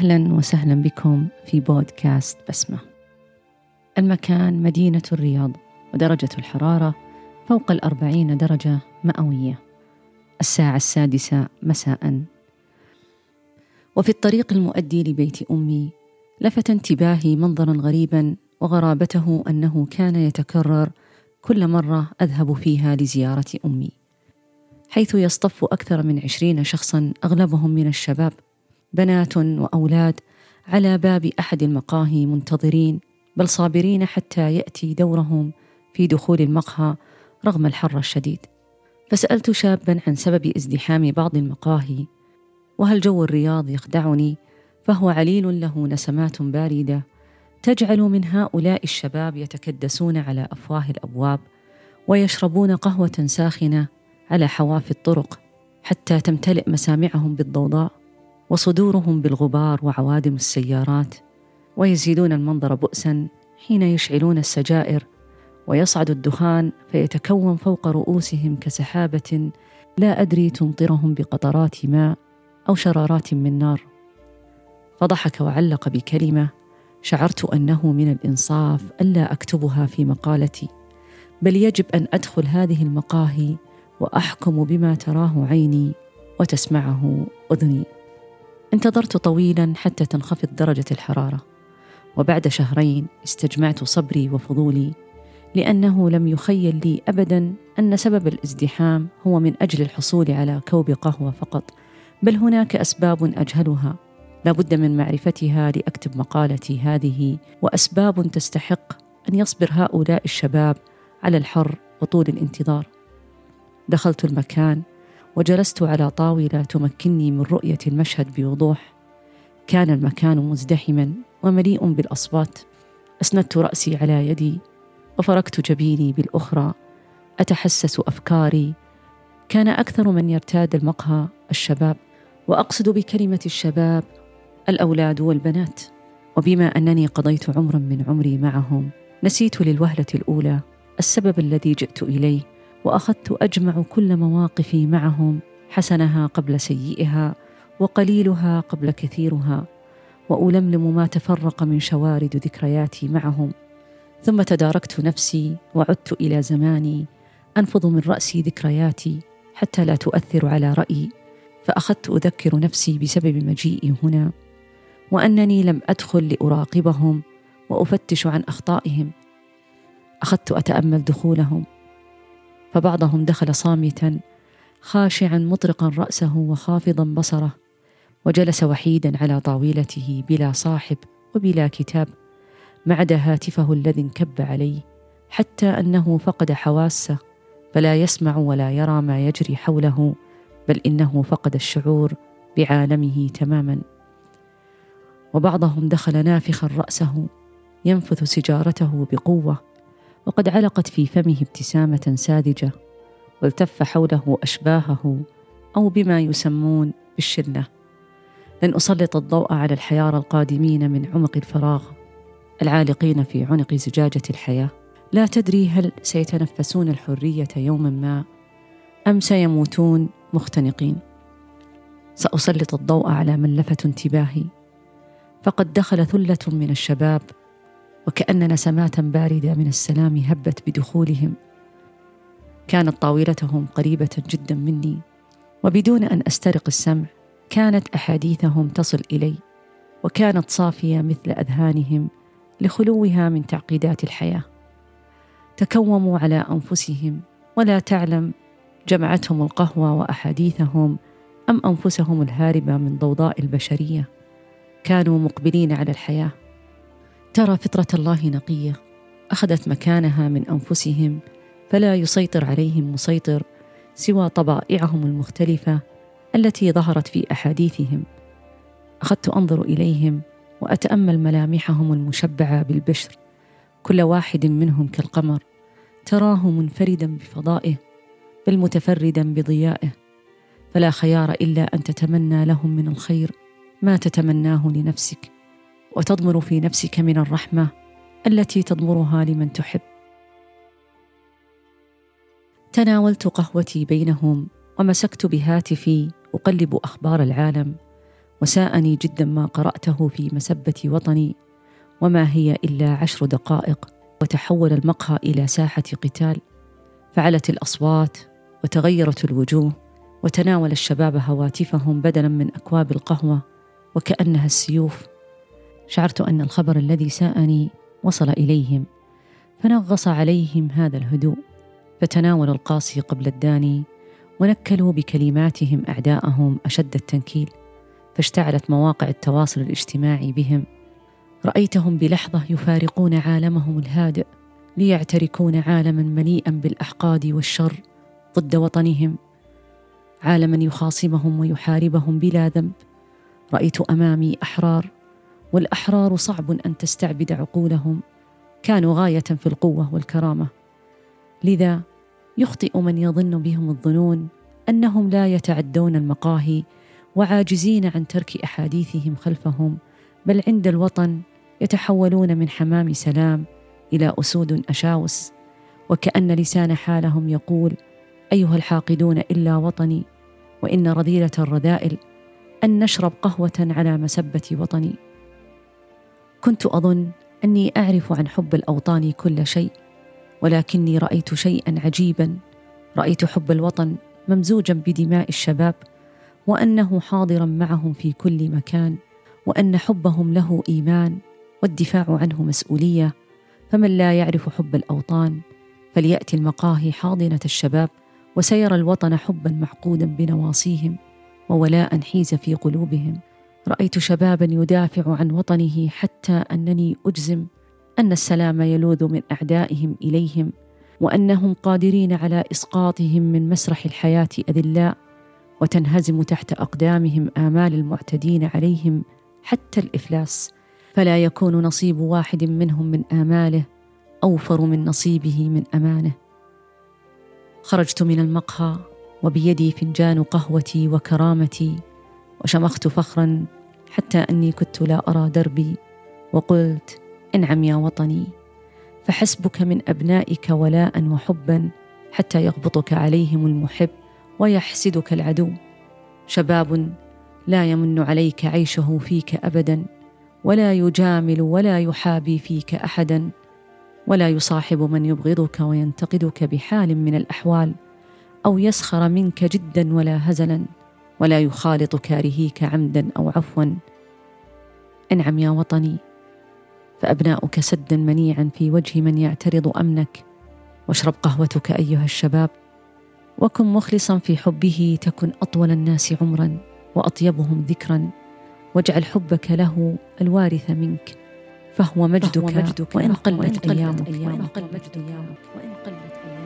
أهلا وسهلا بكم في بودكاست بسمة. المكان مدينة الرياض ودرجة الحرارة فوق الأربعين درجة مئوية. الساعة السادسة مساء. وفي الطريق المؤدي لبيت أمي لفت انتباهي منظرا غريبا وغرابته أنه كان يتكرر كل مرة أذهب فيها لزيارة أمي حيث يصطف أكثر من عشرين شخصا أغلبهم من الشباب. بنات وأولاد على باب أحد المقاهي منتظرين بل صابرين حتى يأتي دورهم في دخول المقهى رغم الحر الشديد. فسألت شابا عن سبب ازدحام بعض المقاهي وهل جو الرياض يخدعني؟ فهو عليل له نسمات باردة تجعل من هؤلاء الشباب يتكدسون على أفواه الأبواب ويشربون قهوة ساخنة على حواف الطرق حتى تمتلئ مسامعهم بالضوضاء. وصدورهم بالغبار وعوادم السيارات ويزيدون المنظر بؤسا حين يشعلون السجائر ويصعد الدخان فيتكون فوق رؤوسهم كسحابة لا أدري تمطرهم بقطرات ماء أو شرارات من نار. فضحك وعلق بكلمة شعرت أنه من الإنصاف ألا أكتبها في مقالتي بل يجب أن أدخل هذه المقاهي وأحكم بما تراه عيني وتسمعه أذني. انتظرت طويلا حتى تنخفض درجة الحرارة وبعد شهرين استجمعت صبري وفضولي لأنه لم يخيل لي ابدا أن سبب الازدحام هو من أجل الحصول على كوب قهوة فقط بل هناك أسباب أجهلها. لا بد من معرفتها لأكتب مقالتي هذه وأسباب تستحق أن يصبر هؤلاء الشباب على الحر وطول الانتظار. دخلت المكان وجلست على طاولة تمكنني من رؤية المشهد بوضوح. كان المكان مزدحما ومليء بالأصوات. أسندت رأسي على يدي وفركت جبيني بالأخرى. أتحسس أفكاري. كان أكثر من يرتاد المقهى الشباب وأقصد بكلمة الشباب الأولاد والبنات. وبما أنني قضيت عمرا من عمري معهم نسيت للوهلة الأولى السبب الذي جئت إليه. وأخذت أجمع كل مواقفي معهم حسنها قبل سيئها وقليلها قبل كثيرها وألملم ما تفرق من شوارد ذكرياتي معهم. ثم تداركت نفسي وعدت إلى زماني أنفض من رأسي ذكرياتي حتى لا تؤثر على رأيي فأخذت أذكر نفسي بسبب مجيئي هنا وأنني لم أدخل لأراقبهم وأفتش عن أخطائهم. أخذت أتأمل دخولهم. فبعضهم دخل صامتا خاشعا مطرقا رأسه وخافضا بصره وجلس وحيدا على طاولته بلا صاحب وبلا كتاب ما عدا هاتفه الذي انكب عليه حتى أنه فقد حواسه فلا يسمع ولا يرى ما يجري حوله بل إنه فقد الشعور بعالمه تماما. وبعضهم دخل نافخا رأسه ينفث سجارته بقوة وقد علقت في فمه ابتسامة ساذجة والتف حوله أشباهه أو بما يسمون بالشلة. لن أسلط الضوء على الحيار القادمين من عمق الفراغ العالقين في عنق زجاجة الحياة. لا تدري هل سيتنفسون الحرية يوما ما أم سيموتون مختنقين. سأسلط الضوء على من لفت انتباهي فقد دخل ثلة من الشباب وكان نسمات باردة من السلام هبت بدخولهم. كانت طاولتهم قريبة جدا مني وبدون أن أسترق السمع كانت أحاديثهم تصل إلي وكانت صافية مثل أذهانهم لخلوها من تعقيدات الحياة. تكوموا على أنفسهم ولا تعلم جمعتهم القهوة وأحاديثهم أم أنفسهم الهاربة من ضوضاء البشرية. كانوا مقبلين على الحياة. ترى فطرة الله نقية. أخذت مكانها من أنفسهم فلا يسيطر عليهم مسيطر سوى طبائعهم المختلفة التي ظهرت في أحاديثهم. أخذت أنظر إليهم وأتأمل ملامحهم المشبعة بالبشر. كل واحد منهم كالقمر تراه منفردا بفضائه بل متفردا بضيائه. فلا خيار إلا أن تتمنى لهم من الخير ما تتمناه لنفسك. وتضمر في نفسك من الرحمة التي تضمرها لمن تحب. تناولت قهوتي بينهم ومسكت بهاتفي أقلب أخبار العالم وساءني جدا ما قرأته في مسبة وطني وما هي إلا عشر دقائق وتحول المقهى إلى ساحة قتال. فعلت الأصوات وتغيرت الوجوه وتناول الشباب هواتفهم بدلا من أكواب القهوة وكأنها السيوف شعرت أن الخبر الذي ساءني وصل إليهم فنغص عليهم هذا الهدوء فتناولوا القاسي قبل الداني ونكلوا بكلماتهم أعداءهم أشد التنكيل فاشتعلت مواقع التواصل الاجتماعي بهم. رأيتهم بلحظة يفارقون عالمهم الهادئ ليعتركون عالما مليئا بالأحقاد والشر ضد وطنهم. عالما يخاصمهم ويحاربهم بلا ذنب. رأيت أمامي أحرار والأحرار صعب أن تستعبد عقولهم. كانوا غاية في القوة والكرامة. لذا يخطئ من يظن بهم الظنون أنهم لا يتعدون المقاهي وعاجزين عن ترك أحاديثهم خلفهم بل عند الوطن يتحولون من حمام سلام إلى أسود أشاوس. وكأن لسان حالهم يقول أيها الحاقدون إلا وطني. وإن رذيلة الرذائل أن نشرب قهوة على مسبة وطني. كنت أظن أني أعرف عن حب الأوطان كل شيء ولكني رأيت شيئا عجيبا. رأيت حب الوطن ممزوجا بدماء الشباب وأنه حاضرا معهم في كل مكان وأن حبهم له إيمان والدفاع عنه مسؤولية. فمن لا يعرف حب الأوطان فليأتي المقاهي حاضنة الشباب وسيرى الوطن حبا معقودا بنواصيهم وولاء حيز في قلوبهم. رأيت شبابا يدافع عن وطنه حتى أنني أجزم أن السلام يلوذ من أعدائهم إليهم وأنهم قادرين على إسقاطهم من مسرح الحياة أذلاء وتنهزم تحت أقدامهم آمال المعتدين عليهم حتى الإفلاس. فلا يكون نصيب واحد منهم من آماله أوفر من نصيبه من أمانه. خرجت من المقهى وبيدي فنجان قهوتي وكرامتي وشمخت فخرا حتى أني كنت لا أرى دربي وقلت انعم يا وطني فحسبك من أبنائك ولاء وحبا حتى يغبطك عليهم المحب ويحسدك العدو. شباب لا يمن عليك عيشه فيك ابدا ولا يجامل ولا يحابي فيك احدا ولا يصاحب من يبغضك وينتقدك بحال من الأحوال أو يسخر منك جدا ولا هزلا. ولا يخالط كارهيك عمدا أو عفوا. انعم يا وطني فأبناؤك سدا منيعا في وجه من يعترض أمنك. واشرب قهوتك أيها الشباب وكن مخلصا في حبه تكن أطول الناس عمرا وأطيبهم ذكرا. واجعل حبك له الوارث منك فهو مجدك, فهو مجدك وإن قلت أيامك. وإن قلت أيامك وإن قلت أيامك.